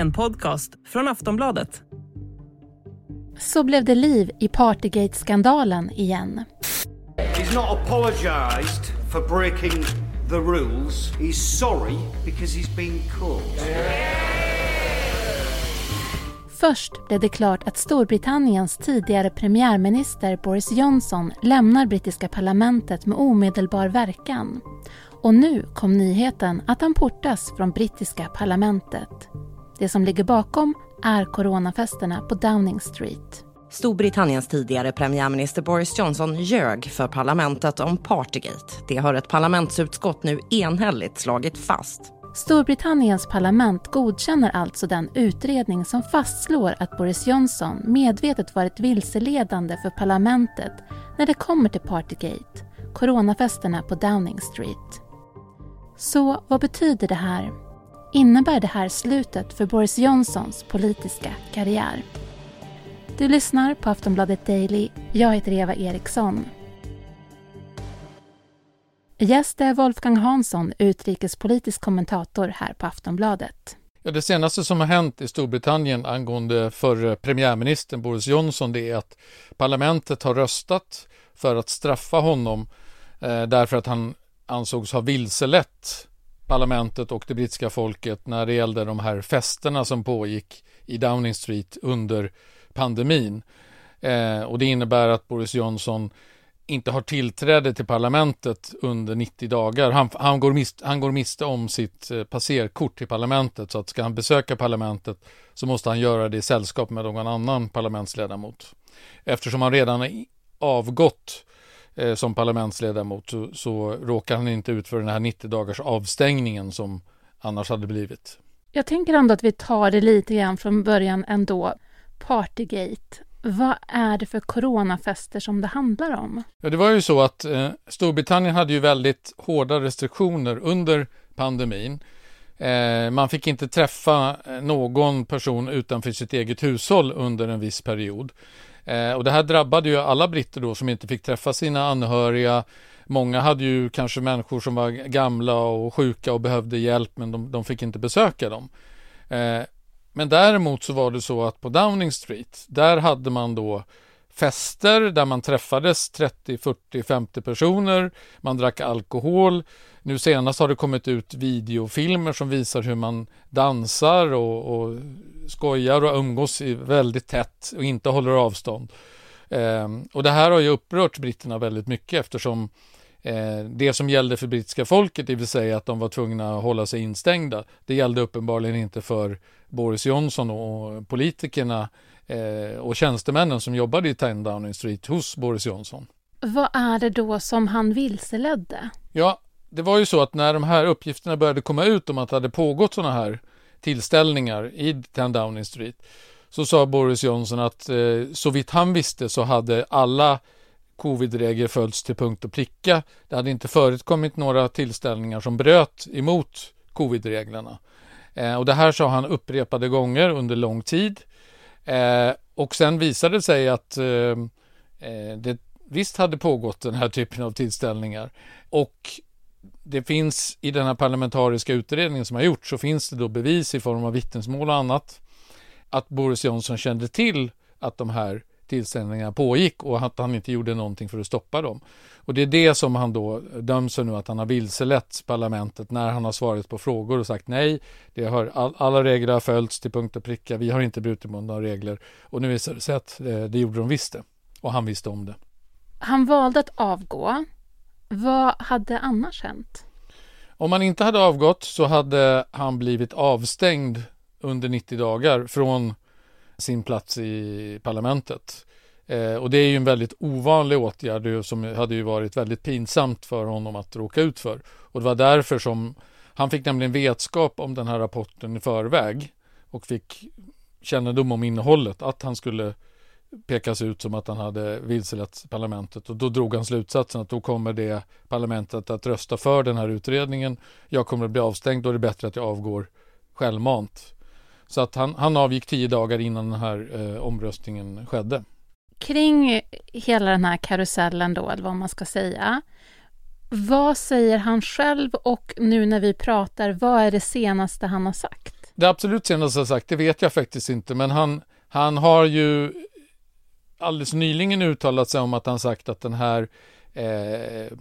en podcast från Aftonbladet. Så blev det liv i Partygate-skandalen igen. He's not apologised for breaking the rules. He's sorry because he's been caught. Först blev det klart att Storbritanniens tidigare premiärminister Boris Johnson lämnar brittiska parlamentet med omedelbar verkan. Och nu kom nyheten att han portas från brittiska parlamentet. Det som ligger bakom är coronafesterna på Downing Street. Storbritanniens tidigare premiärminister Boris Johnson ljög för parlamentet om Partygate. Det har ett parlamentsutskott nu enhälligt slagit fast. Storbritanniens parlament godkänner alltså den utredning som fastslår att Boris Johnson medvetet varit vilseledande för parlamentet när det kommer till Partygate, coronafesterna på Downing Street. Så vad betyder det här? Innebär det här slutet för Boris Johnsons politiska karriär? Du lyssnar på Aftonbladet Daily. Jag heter Eva Eriksson. Gäst är Wolfgang Hansson, utrikespolitisk kommentator här på Aftonbladet. Ja, det senaste som har hänt i Storbritannien angående förre premiärministern Boris Johnson det är att parlamentet har röstat för att straffa honom eh, därför att han ansågs ha vilselett parlamentet och det brittiska folket när det gällde de här festerna som pågick i Downing Street under pandemin. Eh, och det innebär att Boris Johnson inte har tillträde till parlamentet under 90 dagar. Han, han, går, miste, han går miste om sitt eh, passerkort till parlamentet så att ska han besöka parlamentet så måste han göra det i sällskap med någon annan parlamentsledamot. Eftersom han redan har avgått eh, som parlamentsledamot så, så råkar han inte ut för den här 90 dagars avstängningen som annars hade blivit. Jag tänker ändå att vi tar det lite grann från början ändå. Partygate. Vad är det för coronafester som det handlar om? Ja, det var ju så att eh, Storbritannien hade ju väldigt hårda restriktioner under pandemin. Eh, man fick inte träffa eh, någon person utanför sitt eget hushåll under en viss period. Eh, och det här drabbade ju alla britter då som inte fick träffa sina anhöriga. Många hade ju kanske människor som var gamla och sjuka och behövde hjälp men de, de fick inte besöka dem. Eh, men däremot så var det så att på Downing Street, där hade man då fester där man träffades 30, 40, 50 personer. Man drack alkohol. Nu senast har det kommit ut videofilmer som visar hur man dansar och, och skojar och umgås väldigt tätt och inte håller avstånd. Eh, och det här har ju upprört britterna väldigt mycket eftersom Eh, det som gällde för brittiska folket, det vill säga att de var tvungna att hålla sig instängda, det gällde uppenbarligen inte för Boris Johnson och politikerna eh, och tjänstemännen som jobbade i 10 Downing Street hos Boris Johnson. Vad är det då som han vilseledde? Ja, det var ju så att när de här uppgifterna började komma ut om att det hade pågått sådana här tillställningar i 10 Downing Street så sa Boris Johnson att eh, så vitt han visste så hade alla covidregler följts till punkt och pricka. Det hade inte förekommit några tillställningar som bröt emot covidreglerna. Eh, och det här sa han upprepade gånger under lång tid. Eh, och sen visade det sig att eh, eh, det visst hade pågått den här typen av tillställningar. Och det finns i den här parlamentariska utredningen som har gjorts så finns det då bevis i form av vittnesmål och annat att Boris Johnson kände till att de här tillställningarna pågick och att han inte gjorde någonting för att stoppa dem. Och det är det som han då döms för nu, att han har vilselett parlamentet när han har svarat på frågor och sagt nej, det har, all, alla regler har följts till punkt och pricka, vi har inte brutit mot några regler. Och nu visar det sig att eh, det gjorde de visst det. Och han visste om det. Han valde att avgå. Vad hade annars hänt? Om han inte hade avgått så hade han blivit avstängd under 90 dagar från sin plats i parlamentet. Eh, och det är ju en väldigt ovanlig åtgärd som hade ju varit väldigt pinsamt för honom att råka ut för. Och det var därför som han fick nämligen vetskap om den här rapporten i förväg och fick kännedom om innehållet, att han skulle pekas ut som att han hade vilselett parlamentet och då drog han slutsatsen att då kommer det parlamentet att rösta för den här utredningen. Jag kommer att bli avstängd och det är bättre att jag avgår självmant. Så att han, han avgick tio dagar innan den här eh, omröstningen skedde. Kring hela den här karusellen då, eller vad man ska säga. Vad säger han själv och nu när vi pratar, vad är det senaste han har sagt? det absolut senaste jag sagt, det vet jag faktiskt inte, men han, han har ju alldeles nyligen uttalat sig om att han sagt att den här eh,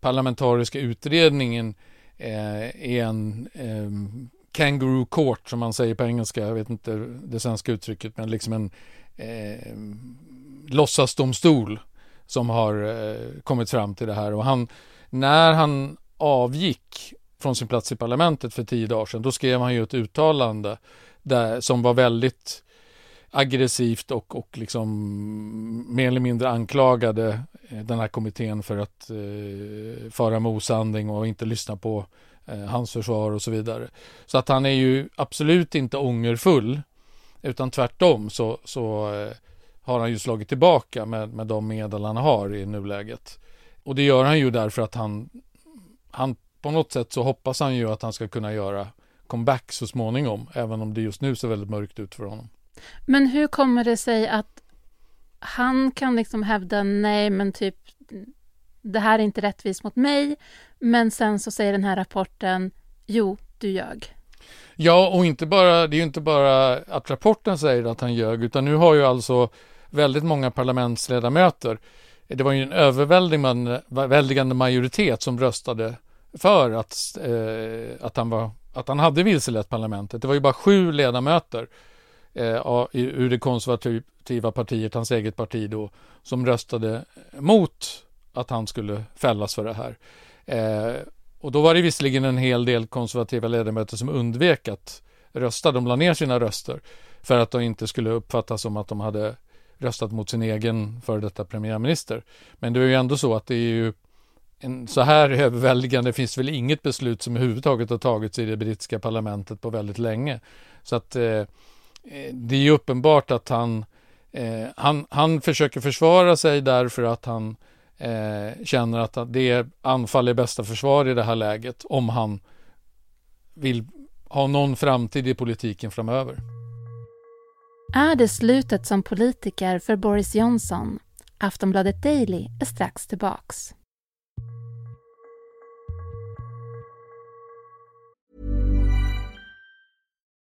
parlamentariska utredningen eh, är en eh, kangaroo court som man säger på engelska, jag vet inte det svenska uttrycket, men liksom en eh, låtsasdomstol som har eh, kommit fram till det här. Och han, när han avgick från sin plats i parlamentet för tio dagar sedan, då skrev han ju ett uttalande där, som var väldigt aggressivt och, och liksom mer eller mindre anklagade eh, den här kommittén för att eh, föra med osanning och inte lyssna på eh, Eh, hans försvar och så vidare. Så att han är ju absolut inte ångerfull utan tvärtom så, så eh, har han ju slagit tillbaka med, med de medel han har i nuläget. Och det gör han ju därför att han, han på något sätt så hoppas han ju att han ska kunna göra comeback så småningom, även om det just nu ser väldigt mörkt ut för honom. Men hur kommer det sig att han kan liksom hävda nej, men typ det här är inte rättvist mot mig, men sen så säger den här rapporten jo, du ljög. Ja, och inte bara, det är ju inte bara att rapporten säger att han ljög, utan nu har ju alltså väldigt många parlamentsledamöter, det var ju en överväldigande majoritet som röstade för att, eh, att, han var, att han hade vilselett parlamentet. Det var ju bara sju ledamöter eh, ur det konservativa partiet, hans eget parti då, som röstade mot att han skulle fällas för det här. Eh, och då var det visserligen en hel del konservativa ledamöter som undvek att rösta. De la ner sina röster för att de inte skulle uppfattas som att de hade röstat mot sin egen före detta premiärminister. Men det är ju ändå så att det är ju en så här överväldigande finns väl inget beslut som överhuvudtaget har tagits i det brittiska parlamentet på väldigt länge. Så att eh, eh det är ju uppenbart att han, eh, han, han försöker försvara sig därför att han eh, känner att det är anfall är bästa försvar i det här läget om han vill ha någon framtid i politiken framöver. Är det slutet som politiker för Boris Johnson? Aftonbladet Daily är strax tillbaks.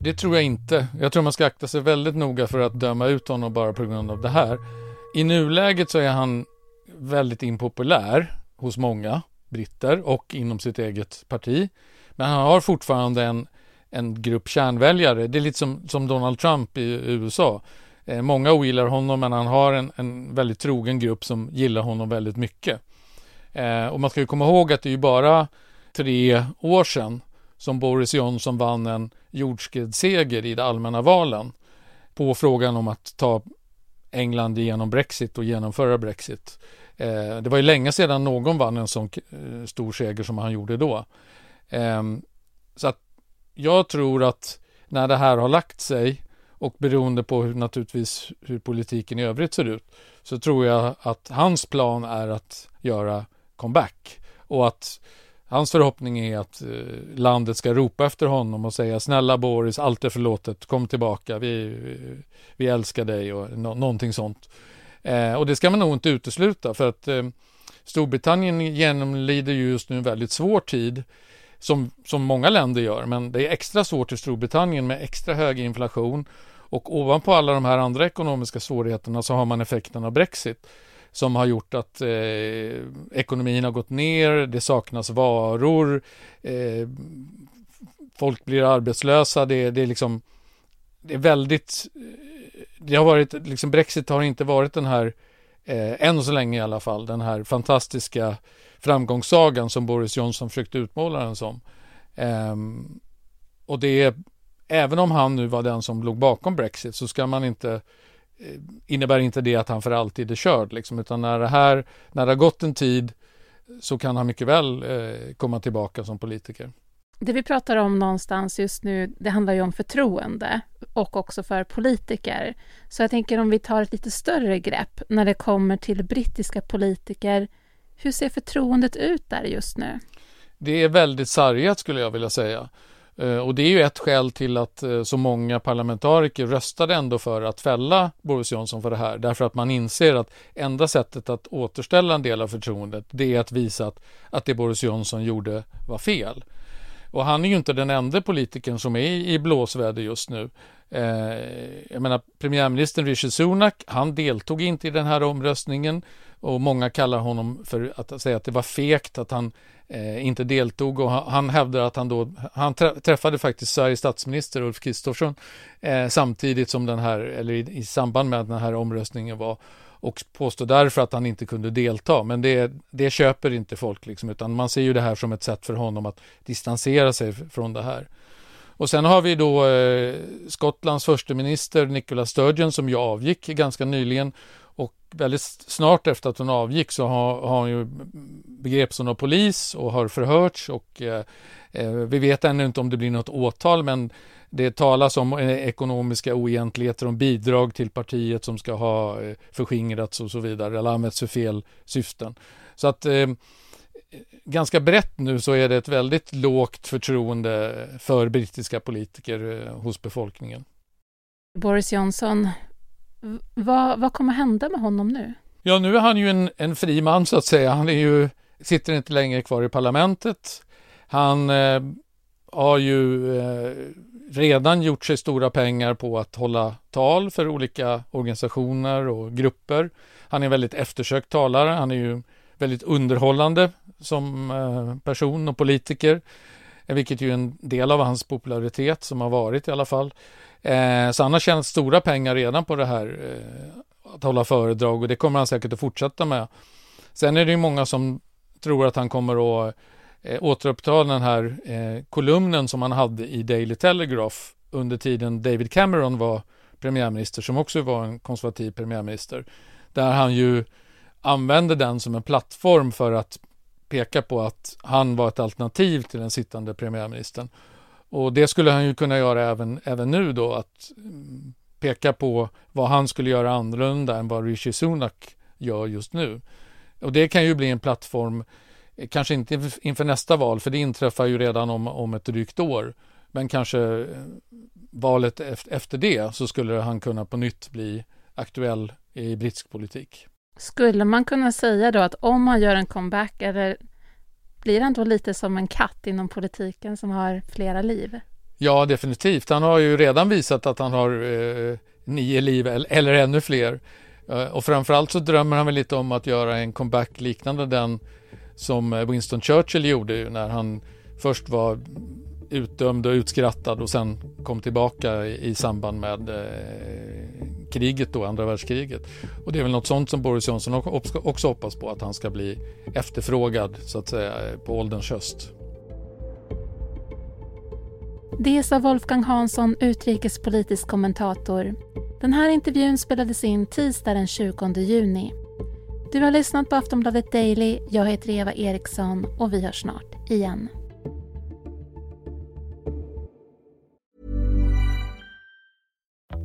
Det tror jag inte. Jag tror man ska akta sig väldigt noga för att döma ut honom bara på grund av det här. I nuläget så är han väldigt impopulär hos många britter och inom sitt eget parti. Men han har fortfarande en, en grupp kärnväljare. Det är lite som, som Donald Trump i USA. Eh, många ogillar honom men han har en, en väldigt trogen grupp som gillar honom väldigt mycket. Eh, och man ska ju komma ihåg att det är ju bara tre år sedan som Boris Johnson vann en jordskredsseger i de allmänna valen på frågan om att ta England igenom Brexit och genomföra Brexit. Eh, det var ju länge sedan någon vann en sån eh, stor seger som han gjorde då. Eh, så att jag tror att när det här har lagt sig och beroende på hur, naturligtvis hur politiken i övrigt ser ut så tror jag att hans plan är att göra comeback och att Hans förhoppning är att eh, landet ska ropa efter honom och säga snälla Boris, allt är förlåtet, kom tillbaka, vi, vi älskar dig och no någonting sånt. Eh, och det ska man nog inte utesluta för att eh, Storbritannien genomlider just nu en väldigt svår tid som, som många länder gör, men det är extra svårt i Storbritannien med extra hög inflation och ovanpå alla de här andra ekonomiska svårigheterna så har man effekten av Brexit som har gjort att eh, ekonomin har gått ner, det saknas varor, eh, folk blir arbetslösa, det, det är liksom det är väldigt det har varit, liksom Brexit har inte varit den här, eh, än så länge i alla fall, den här fantastiska framgångssagan som Boris Johnson försökte utmåla den som. Eh, och det är, även om han nu var den som låg bakom Brexit så ska man inte innebär inte det att han för alltid är körd, liksom, utan när det här, när det har gått en tid så kan han mycket väl eh, komma tillbaka som politiker. Det vi pratar om någonstans just nu, det handlar ju om förtroende och också för politiker. Så jag tänker om vi tar ett lite större grepp när det kommer till brittiska politiker. Hur ser förtroendet ut där just nu? Det är väldigt sargat skulle jag vilja säga. Eh, och det är ju ett skäl till att eh, så många parlamentariker röstade ändå för att fälla Boris Johnson för det här. Därför att man inser att enda sättet att återställa en del av förtroendet det är att visa att, att det Boris Johnson gjorde var fel. Och han är ju inte den enda politikern som är i blåsväder just nu. Eh, jag menar premiärministern Rishi Sunak, han deltog inte i den här omröstningen och många kallar honom för att säga att det var fekt att han eh, inte deltog och han, han hävdar att han då, han träffade faktiskt Sveriges statsminister Ulf Kristersson eh, samtidigt som den här, eller i, i, samband med att den här omröstningen var och påstår därför att han inte kunde delta. Men det, det köper inte folk liksom, utan man ser ju det här som ett sätt för honom att distansera sig från det här. Och sen har vi då eh, Skottlands försteminister Nicola Sturgeon som ju avgick ganska nyligen och väldigt snart efter att hon avgick så har, har hon ju begreps hon av polis och har förhörts och eh, eh, vi vet ännu inte om det blir något åtal men det talas om eh, ekonomiska oegentligheter, om bidrag till partiet som ska ha eh, förskingrats och så vidare eller använts för fel syften. Så att eh, ganska brett nu så är det ett väldigt lågt förtroende för brittiska politiker eh, hos befolkningen. Boris Johnson, vad, vad kommer hända med honom nu? Ja, nu är han ju en, en fri man så att säga. Han är ju, sitter inte längre kvar i parlamentet. Han eh, har ju eh, redan gjort sig stora pengar på att hålla tal för olika organisationer och grupper. Han är väldigt eftersökt talare. Han är ju väldigt underhållande som eh, person och politiker, Eh, vilket ju är en del av hans popularitet som har varit i alla fall. Eh, så han har tjänat stora pengar redan på det här eh, att hålla föredrag och det kommer han säkert att fortsätta med. Sen är det ju många som tror att han kommer att eh, återuppta den här kolumnen som han hade i Daily Telegraph under tiden David Cameron var premiärminister, som också var en konservativ premiärminister, där han ju använde den som en plattform för att peka på att han var ett alternativ till den sittande premiärministern. Och det skulle han ju kunna göra även, även nu då, att mm, peka på vad han skulle göra annorlunda än vad Rishi Sunak gör just nu. Och det kan ju bli en plattform, eh, kanske inte inför nästa val, för det inträffar ju redan om, om ett drygt år, men kanske eh, valet efter det så skulle han kunna på nytt bli aktuell i brittisk politik. Skulle man kunna säga då att om man gör en comeback, eller blir han då lite som en katt inom politiken som har flera liv? Ja, definitivt. Han har ju redan visat att han har eh, nio liv eller, eller ännu fler. Eh, och framförallt så drömmer han väl lite om att göra en comeback liknande den som eh, Winston Churchill gjorde när han först var utdömd och utskrattad och sen kom tillbaka i, i samband med eh, kriget då, andra världskriget. Och det är väl något sånt som Boris Johnson också hoppas på, att han ska bli efterfrågad så att säga eh, på ålderns höst. Det sa Wolfgang Hansson, utrikespolitisk kommentator. Den här intervjun spelades in tisdag den 20 juni. Du har lyssnat på Aftonbladet Daily. Jag heter Eva Eriksson och vi hörs snart igen.